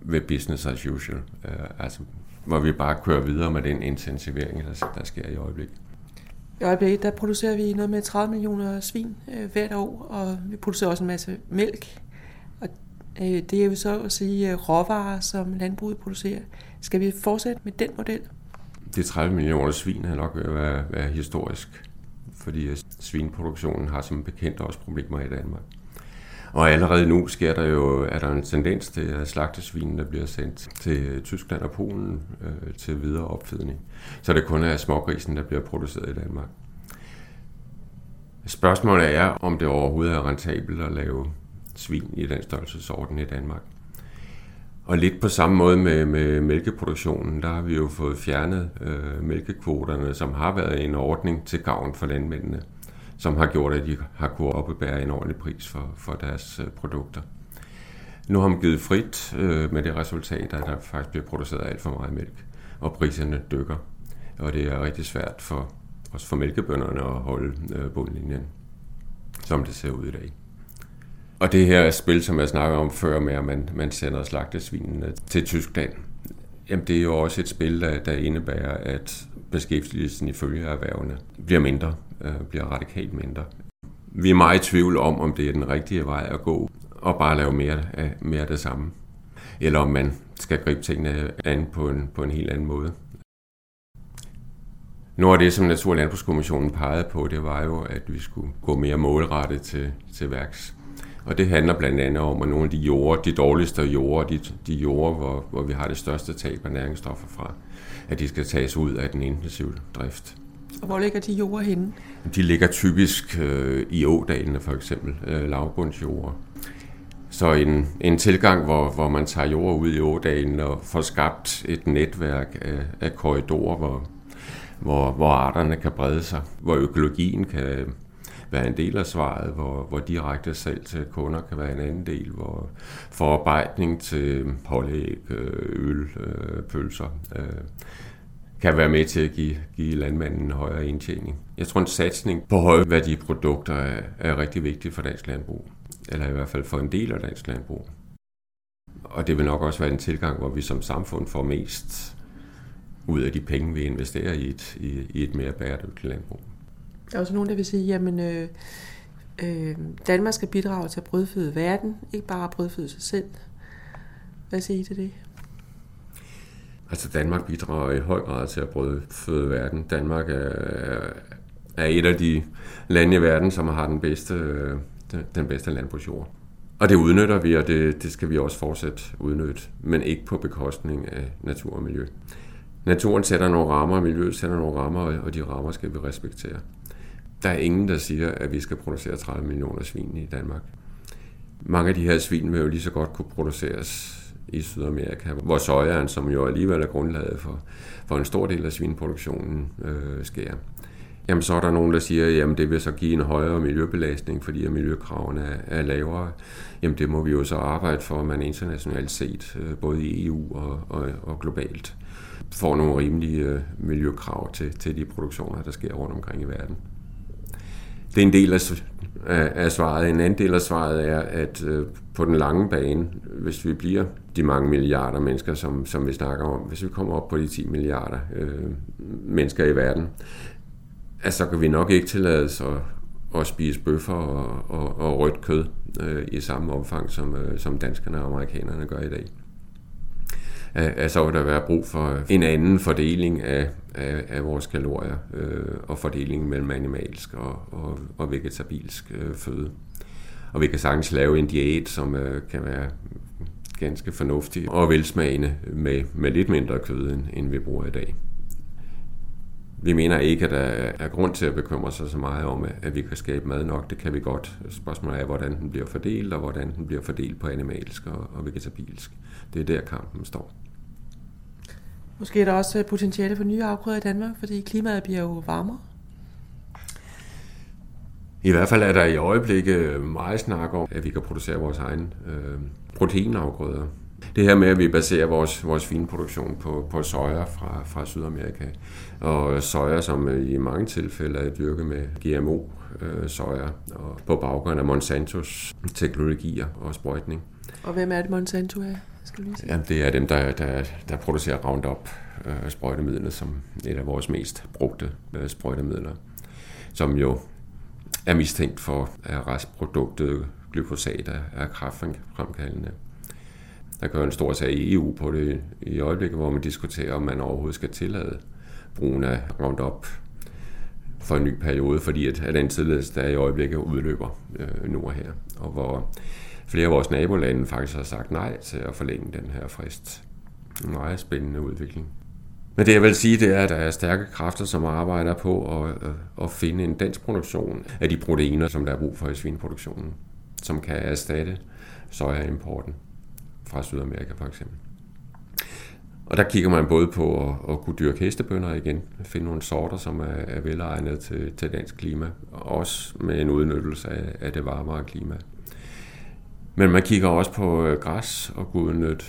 Speaker 8: Ved business as usual. Øh, altså, hvor vi bare kører videre med den intensivering, der, der sker i øjeblikket.
Speaker 3: I øjeblikket der producerer vi noget med 30 millioner svin øh, hvert år, og vi producerer også en masse mælk. Og øh, det er jo så at sige øh, råvarer, som landbruget producerer. Skal vi fortsætte med den model?
Speaker 8: De 30 millioner svin er nok ved at være, være historisk, fordi øh, svinproduktionen har som bekendt også problemer i Danmark. Og allerede nu sker der jo, er der en tendens til, at slagtesvinen bliver sendt til Tyskland og Polen øh, til videre opfedning. Så det kun er smågrisen, der bliver produceret i Danmark. Spørgsmålet er, om det overhovedet er rentabelt at lave svin i den størrelsesorden i Danmark. Og lidt på samme måde med, med mælkeproduktionen, der har vi jo fået fjernet øh, mælkekvoterne, som har været en ordning til gavn for landmændene som har gjort, at de har kunnet oppebære en ordentlig pris for, for deres øh, produkter. Nu har man givet frit øh, med det resultat, at der faktisk bliver produceret alt for meget mælk, og priserne dykker. Og det er rigtig svært for, også for mælkebønderne at holde øh, bundlinjen, som det ser ud i dag. Og det her spil, som jeg snakker om før med, at man, man sender slagtesvinene øh, til Tyskland, jamen det er jo også et spil, der, der indebærer, at beskæftigelsen ifølge erhvervene bliver mindre øh, bliver radikalt mindre. Vi er meget i tvivl om, om det er den rigtige vej at gå, og bare lave mere af, mere af det samme. Eller om man skal gribe tingene an på en, på en helt anden måde. Noget af det, som Natur- og Landbrugskommissionen pegede på, det var jo, at vi skulle gå mere målrettet til, til værks. Og det handler blandt andet om, at nogle af de jorder, de dårligste jorder, de, de jorder, hvor, hvor vi har det største tab af næringsstoffer fra, at de skal tages ud af den intensive drift.
Speaker 3: Og hvor ligger de jorder henne?
Speaker 8: De ligger typisk øh, i ådalene for eksempel, øh, lavbundsjorder. Så en, en tilgang, hvor, hvor man tager jord ud i ådalen og får skabt et netværk af, af korridorer, hvor, hvor, hvor arterne kan brede sig, hvor økologien kan være en del af svaret, hvor, hvor direkte salg til kunder kan være en anden del, hvor forarbejdning til pålæg, øh, øl, øh, pølser, øh, kan være med til at give, give landmanden en højere indtjening. Jeg tror, en satsning på højværdige produkter er, er rigtig vigtig for dansk landbrug, eller i hvert fald for en del af dansk landbrug. Og det vil nok også være en tilgang, hvor vi som samfund får mest ud af de penge, vi investerer i et, i, i et mere bæredygtigt landbrug.
Speaker 3: Der er også nogen, der vil sige, jamen øh, øh, Danmark skal bidrage til at brødføde verden, ikke bare at brødføde sig selv. Hvad siger I til det?
Speaker 8: Altså Danmark bidrager i høj grad til at brødføde verden. Danmark er, er et af de lande i verden, som har den bedste, øh, den bedste landbrugsjord. Og det udnytter vi, og det, det skal vi også fortsat udnytte, men ikke på bekostning af natur og miljø. Naturen sætter nogle rammer, og miljøet sætter nogle rammer, og de rammer skal vi respektere. Der er ingen, der siger, at vi skal producere 30 millioner svin i Danmark. Mange af de her svin vil jo lige så godt kunne produceres i Sydamerika, hvor sojaen, som jo alligevel er grundlaget for, for en stor del af svineproduktionen, øh, sker. Jamen så er der nogen, der siger, at det vil så give en højere miljøbelastning, fordi at miljøkravene er, er lavere. Jamen det må vi jo så arbejde for, at man internationalt set, øh, både i EU og, og, og globalt, får nogle rimelige øh, miljøkrav til, til de produktioner, der sker rundt omkring i verden. Det er en del af, af svaret. En anden del af svaret er, at øh, på den lange bane, hvis vi bliver de mange milliarder mennesker, som, som vi snakker om, hvis vi kommer op på de 10 milliarder øh, mennesker i verden, så så kan vi nok ikke tillade os at, at spise bøffer og, og, og rødt kød øh, i samme omfang, som, øh, som danskerne og amerikanerne gør i dag. At, så vil der være brug for øh, en anden fordeling af, af, af vores kalorier øh, og fordelingen mellem animalsk og, og, og vegetabilsk øh, føde. Og vi kan sagtens lave en diæt, som øh, kan være ganske fornuftig og velsmagende med, med lidt mindre kød, end, end vi bruger i dag. Vi mener ikke, at der er grund til at bekymre sig så meget om, at vi kan skabe mad nok. Det kan vi godt. Spørgsmålet er, hvordan den bliver fordelt, og hvordan den bliver fordelt på animalsk og vegetabilsk. Det er der kampen står.
Speaker 3: Måske er der også potentiale for nye afgrøder i Danmark, fordi klimaet bliver jo varmere.
Speaker 8: I hvert fald er der i øjeblikket meget snak om, at vi kan producere vores egen øh, proteinafgrøder. Det her med, at vi baserer vores, vores vinproduktion på, på soja fra, fra Sydamerika, og soja, som i mange tilfælde er dyrket med GMO øh, og på baggrund af Monsantos teknologier og sprøjtning.
Speaker 3: Og hvem er det, Monsanto er? Skal
Speaker 8: lyse? Jamen, det er dem, der, der, der producerer Roundup øh, sprøjtemidlet som et af vores mest brugte øh, sprøjtemidler, som jo er mistænkt for, at restproduktet glyfosat er kraftfremkaldende. Der kører en stor sag i EU på det i øjeblikket, hvor man diskuterer, om man overhovedet skal tillade brugen af Roundup for en ny periode, fordi at, at den tilladelse, der i øjeblikket udløber øh, nu og her, og hvor flere af vores nabolande faktisk har sagt nej til at forlænge den her frist. En meget spændende udvikling. Men det jeg vil sige, det er, at der er stærke kræfter, som arbejder på at, øh, at finde en dansk produktion af de proteiner, som der er brug for i svineproduktionen, som kan erstatte sojaimporten fra Sydamerika for eksempel. Og der kigger man både på at, at kunne dyrke hestebønder igen, finde nogle sorter, som er, er velegnet til, til dansk klima, og også med en udnyttelse af, af det varmere klima. Men man kigger også på øh, græs og kunne udnytte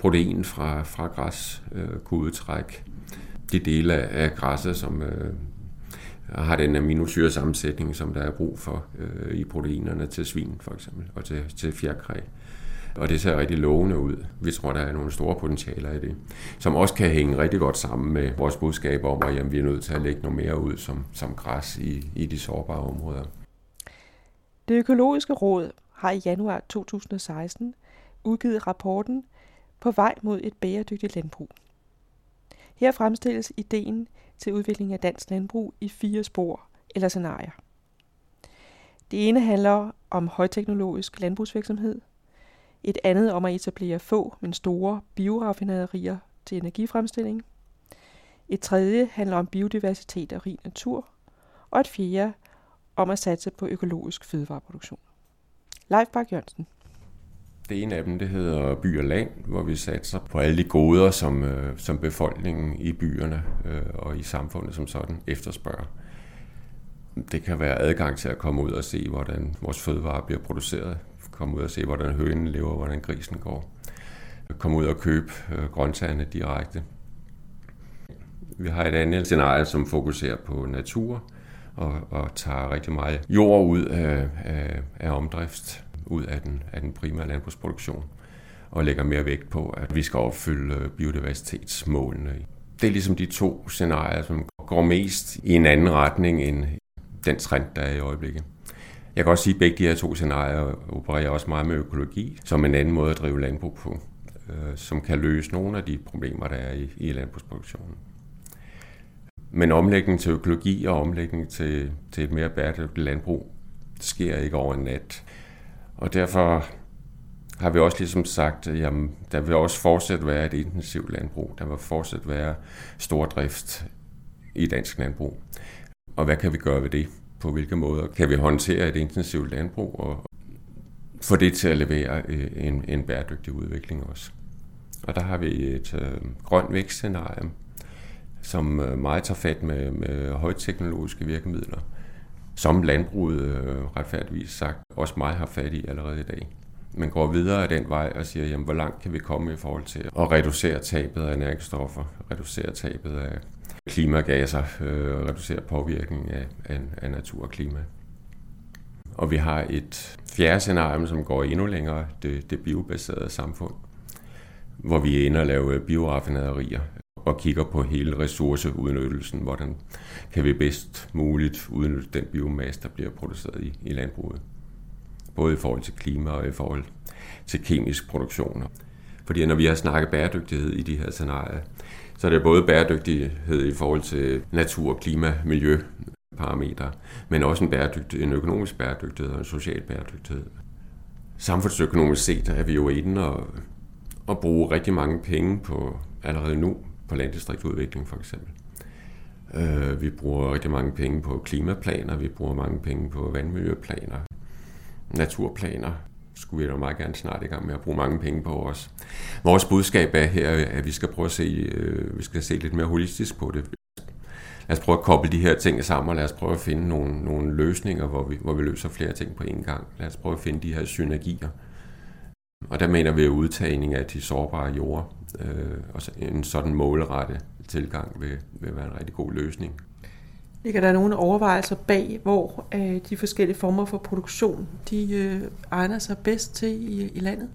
Speaker 8: protein fra, fra græs, øh, kunne udtrække de dele af græsset, som øh, har den aminosyre sammensætning, som der er brug for øh, i proteinerne til svin for eksempel, og til, til fjerkræ. Og det ser rigtig lovende ud. Vi tror, der er nogle store potentialer i det, som også kan hænge rigtig godt sammen med vores budskab om, at jamen, vi er nødt til at lægge noget mere ud som, som græs i, i de sårbare områder.
Speaker 3: Det økologiske råd har i januar 2016 udgivet rapporten På vej mod et bæredygtigt landbrug. Her fremstilles ideen til udvikling af dansk landbrug i fire spor eller scenarier. Det ene handler om højteknologisk landbrugsvirksomhed, et andet om at etablere få, men store bioraffinaderier til energifremstilling, et tredje handler om biodiversitet og rig natur, og et fjerde om at satse på økologisk fødevareproduktion. Leif Bak Jørgensen.
Speaker 8: Det ene af dem, det hedder By og Land, hvor vi satser på alle de goder, som, øh, som befolkningen i byerne øh, og i samfundet som sådan efterspørger. Det kan være adgang til at komme ud og se, hvordan vores fødevarer bliver produceret. Komme ud og se, hvordan hønen lever, hvordan grisen går. Komme ud og købe øh, grøntsagerne direkte. Vi har et andet scenarie, som fokuserer på natur og, og tager rigtig meget jord ud af, af, af omdrift ud af den, af den primære landbrugsproduktion og lægger mere vægt på, at vi skal opfylde biodiversitetsmålene. Det er ligesom de to scenarier, som går mest i en anden retning end den trend, der er i øjeblikket. Jeg kan også sige, at begge de her to scenarier opererer også meget med økologi, som en anden måde at drive landbrug på, øh, som kan løse nogle af de problemer, der er i, i landbrugsproduktionen. Men omlægning til økologi og omlægning til, til et mere bæredygtigt landbrug sker ikke over en nat. Og derfor har vi også ligesom sagt, at jamen, der vil også fortsat være et intensivt landbrug. Der vil fortsat være stor drift i dansk landbrug. Og hvad kan vi gøre ved det? På hvilke måder kan vi håndtere et intensivt landbrug og få det til at levere øh, en, en bæredygtig udvikling også? Og der har vi et øh, grønt vækstscenarie, som øh, meget tager fat med, med højteknologiske virkemidler, som landbruget øh, retfærdigvis sagt også meget har fat i allerede i dag. Man går videre af den vej og siger, jamen, hvor langt kan vi komme i forhold til at reducere tabet af næringsstoffer, reducere tabet af klimagasser, øh, reducere påvirkningen af, af, af natur og klima. Og vi har et fjerde scenarie, som går endnu længere, det, det biobaserede samfund, hvor vi ender at lave bioraffinaderier og kigger på hele ressourceudnyttelsen. Hvordan kan vi bedst muligt udnytte den biomasse, der bliver produceret i, i landbruget. Både i forhold til klima og i forhold til kemisk produktion. Fordi når vi har snakket bæredygtighed i de her scenarier, så er det både bæredygtighed i forhold til natur, klima, miljø, parametre, men også en, bæredygtig, en økonomisk bæredygtighed og en social bæredygtighed. Samfundsøkonomisk set er vi jo inde og, og bruge rigtig mange penge på allerede nu på landdistriktudvikling for eksempel. Øh, vi bruger rigtig mange penge på klimaplaner, vi bruger mange penge på vandmiljøplaner, naturplaner, skulle vi da meget gerne snart i gang med at bruge mange penge på os. Vores budskab er her, at vi skal prøve at se, øh, vi skal se lidt mere holistisk på det. Lad os prøve at koble de her ting sammen, og lad os prøve at finde nogle, nogle løsninger, hvor vi, hvor vi løser flere ting på én gang. Lad os prøve at finde de her synergier. Og der mener vi, udtagning af de sårbare jorder, øh, og en sådan målrette tilgang vil, vil være en rigtig god løsning.
Speaker 3: Ligger der nogle overvejelser bag, hvor øh, de forskellige former for produktion, de øh, egner sig bedst til i, i landet?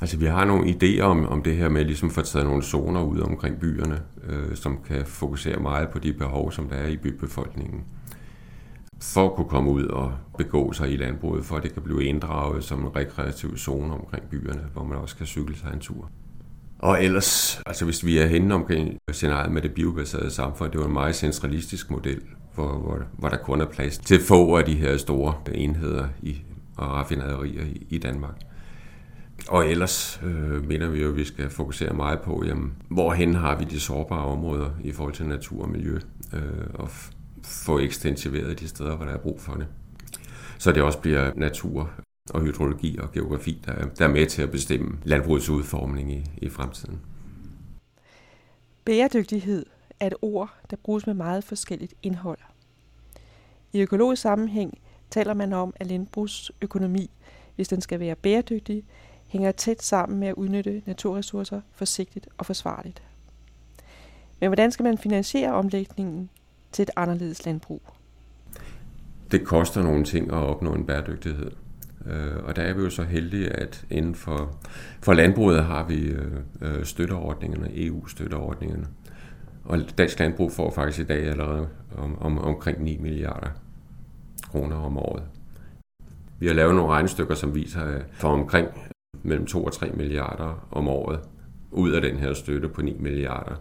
Speaker 8: Altså vi har nogle idéer om, om det her med ligesom at få taget nogle zoner ud omkring byerne, øh, som kan fokusere meget på de behov, som der er i bybefolkningen. For at kunne komme ud og begå sig i landbruget, for at det kan blive inddraget som en rekreativ zone omkring byerne, hvor man også kan cykle sig en tur. Og ellers, altså hvis vi er henne omkring scenariet med det biobaserede samfund, det var en meget centralistisk model, hvor, hvor, hvor der kun er plads til få af de her store enheder i, og raffinaderier i, i Danmark. Og ellers øh, mener vi jo, at vi skal fokusere meget på, jamen, hvorhen har vi de sårbare områder i forhold til natur og miljø, øh, og få ekstensiveret de steder, hvor der er brug for det. Så det også bliver natur og hydrologi og geografi, der er, der er med til at bestemme landbrugets udformning i, i fremtiden.
Speaker 3: Bæredygtighed er et ord, der bruges med meget forskelligt indhold. I økologisk sammenhæng taler man om, at landbrugsøkonomi, hvis den skal være bæredygtig, hænger tæt sammen med at udnytte naturressourcer forsigtigt og forsvarligt. Men hvordan skal man finansiere omlægningen til et anderledes landbrug?
Speaker 8: Det koster nogle ting at opnå en bæredygtighed. Øh, og der er vi jo så heldige, at inden for, for landbruget har vi øh, øh, støtteordningerne, EU-støtteordningerne. Og dansk landbrug får faktisk i dag allerede om, om, omkring 9 milliarder kroner om året. Vi har lavet nogle regnestykker, som viser, at for omkring mellem 2 og 3 milliarder om året ud af den her støtte på 9 milliarder,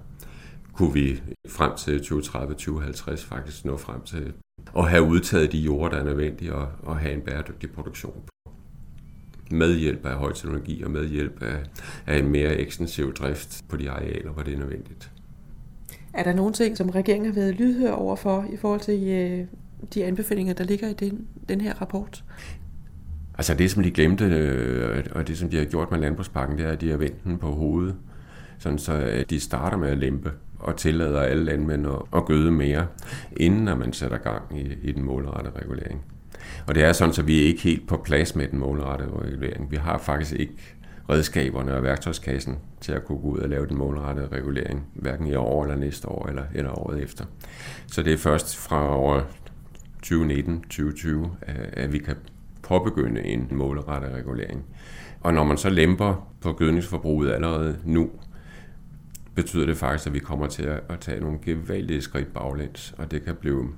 Speaker 8: kunne vi frem til 2030-2050 faktisk nå frem til at have udtaget de jorder, der er nødvendige og, og have en bæredygtig produktion med hjælp af højteknologi og med hjælp af, af en mere ekstensiv drift på de arealer, hvor det er nødvendigt.
Speaker 3: Er der nogle ting, som regeringen har været lydhør overfor i forhold til øh, de anbefalinger, der ligger i den, den her rapport?
Speaker 8: Altså det, som de glemte, øh, og det, som de har gjort med landbrugspakken, det er, at de har vendt den på hovedet. Sådan så de starter med at lempe og tillader alle landmænd at gøde mere, inden man sætter gang i, i den målrettede regulering. Og det er sådan, så vi er ikke helt på plads med den målrettede regulering. Vi har faktisk ikke redskaberne og værktøjskassen til at kunne gå ud og lave den målrettede regulering, hverken i år eller næste år eller, eller året efter. Så det er først fra år 2019-2020, at vi kan påbegynde en målrettet regulering. Og når man så lemper på gødningsforbruget allerede nu, betyder det faktisk, at vi kommer til at tage nogle gevaldige skridt baglæns, og det kan blive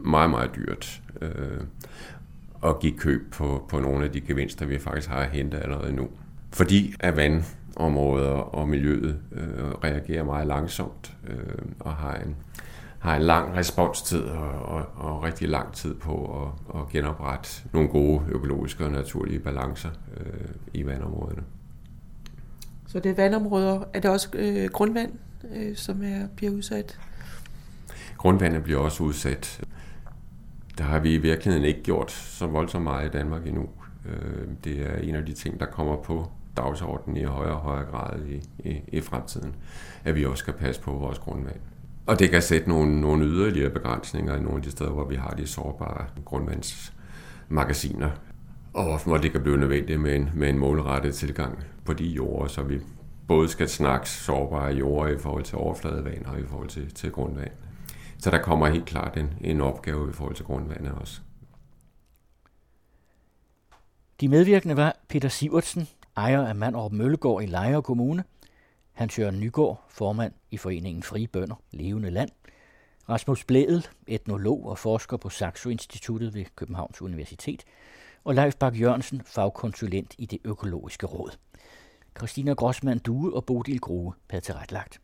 Speaker 8: meget, meget dyrt øh, at give køb på, på nogle af de gevinster, vi faktisk har hentet allerede nu. Fordi at vandområder og miljøet øh, reagerer meget langsomt øh, og har en, har en lang responstid og, og, og rigtig lang tid på at, at genoprette nogle gode økologiske og naturlige balancer øh, i vandområderne.
Speaker 3: Så det er vandområder. Er det også øh, grundvand, øh, som er, bliver udsat?
Speaker 8: Grundvandet bliver også udsat. Der har vi i virkeligheden ikke gjort så voldsomt meget i Danmark endnu. Øh, det er en af de ting, der kommer på dagsordenen i højere og højere grad i, i, i fremtiden, at vi også skal passe på vores grundvand. Og det kan sætte nogle, nogle yderligere begrænsninger i nogle af de steder, hvor vi har de sårbare grundvandsmagasiner, og hvor det kan blive nødvendigt med en, med en målrettet tilgang på de jorder, så vi både skal snakke sårbare jorder i forhold til overfladevand og i forhold til, til grundvand. Så der kommer helt klart en, en opgave i forhold til grundvandet også.
Speaker 1: De medvirkende var Peter Sivertsen, ejer af Mandrup Møllegård i Lejre Kommune, Hans Jørgen Nygaard, formand i Foreningen Frie Bønder, Levende Land, Rasmus Blædel, etnolog og forsker på Saxo Instituttet ved Københavns Universitet, og Leif Bak Jørgensen, fagkonsulent i det økologiske råd. Christina Grossmann Due og Bodil Grue havde tilrettelagt.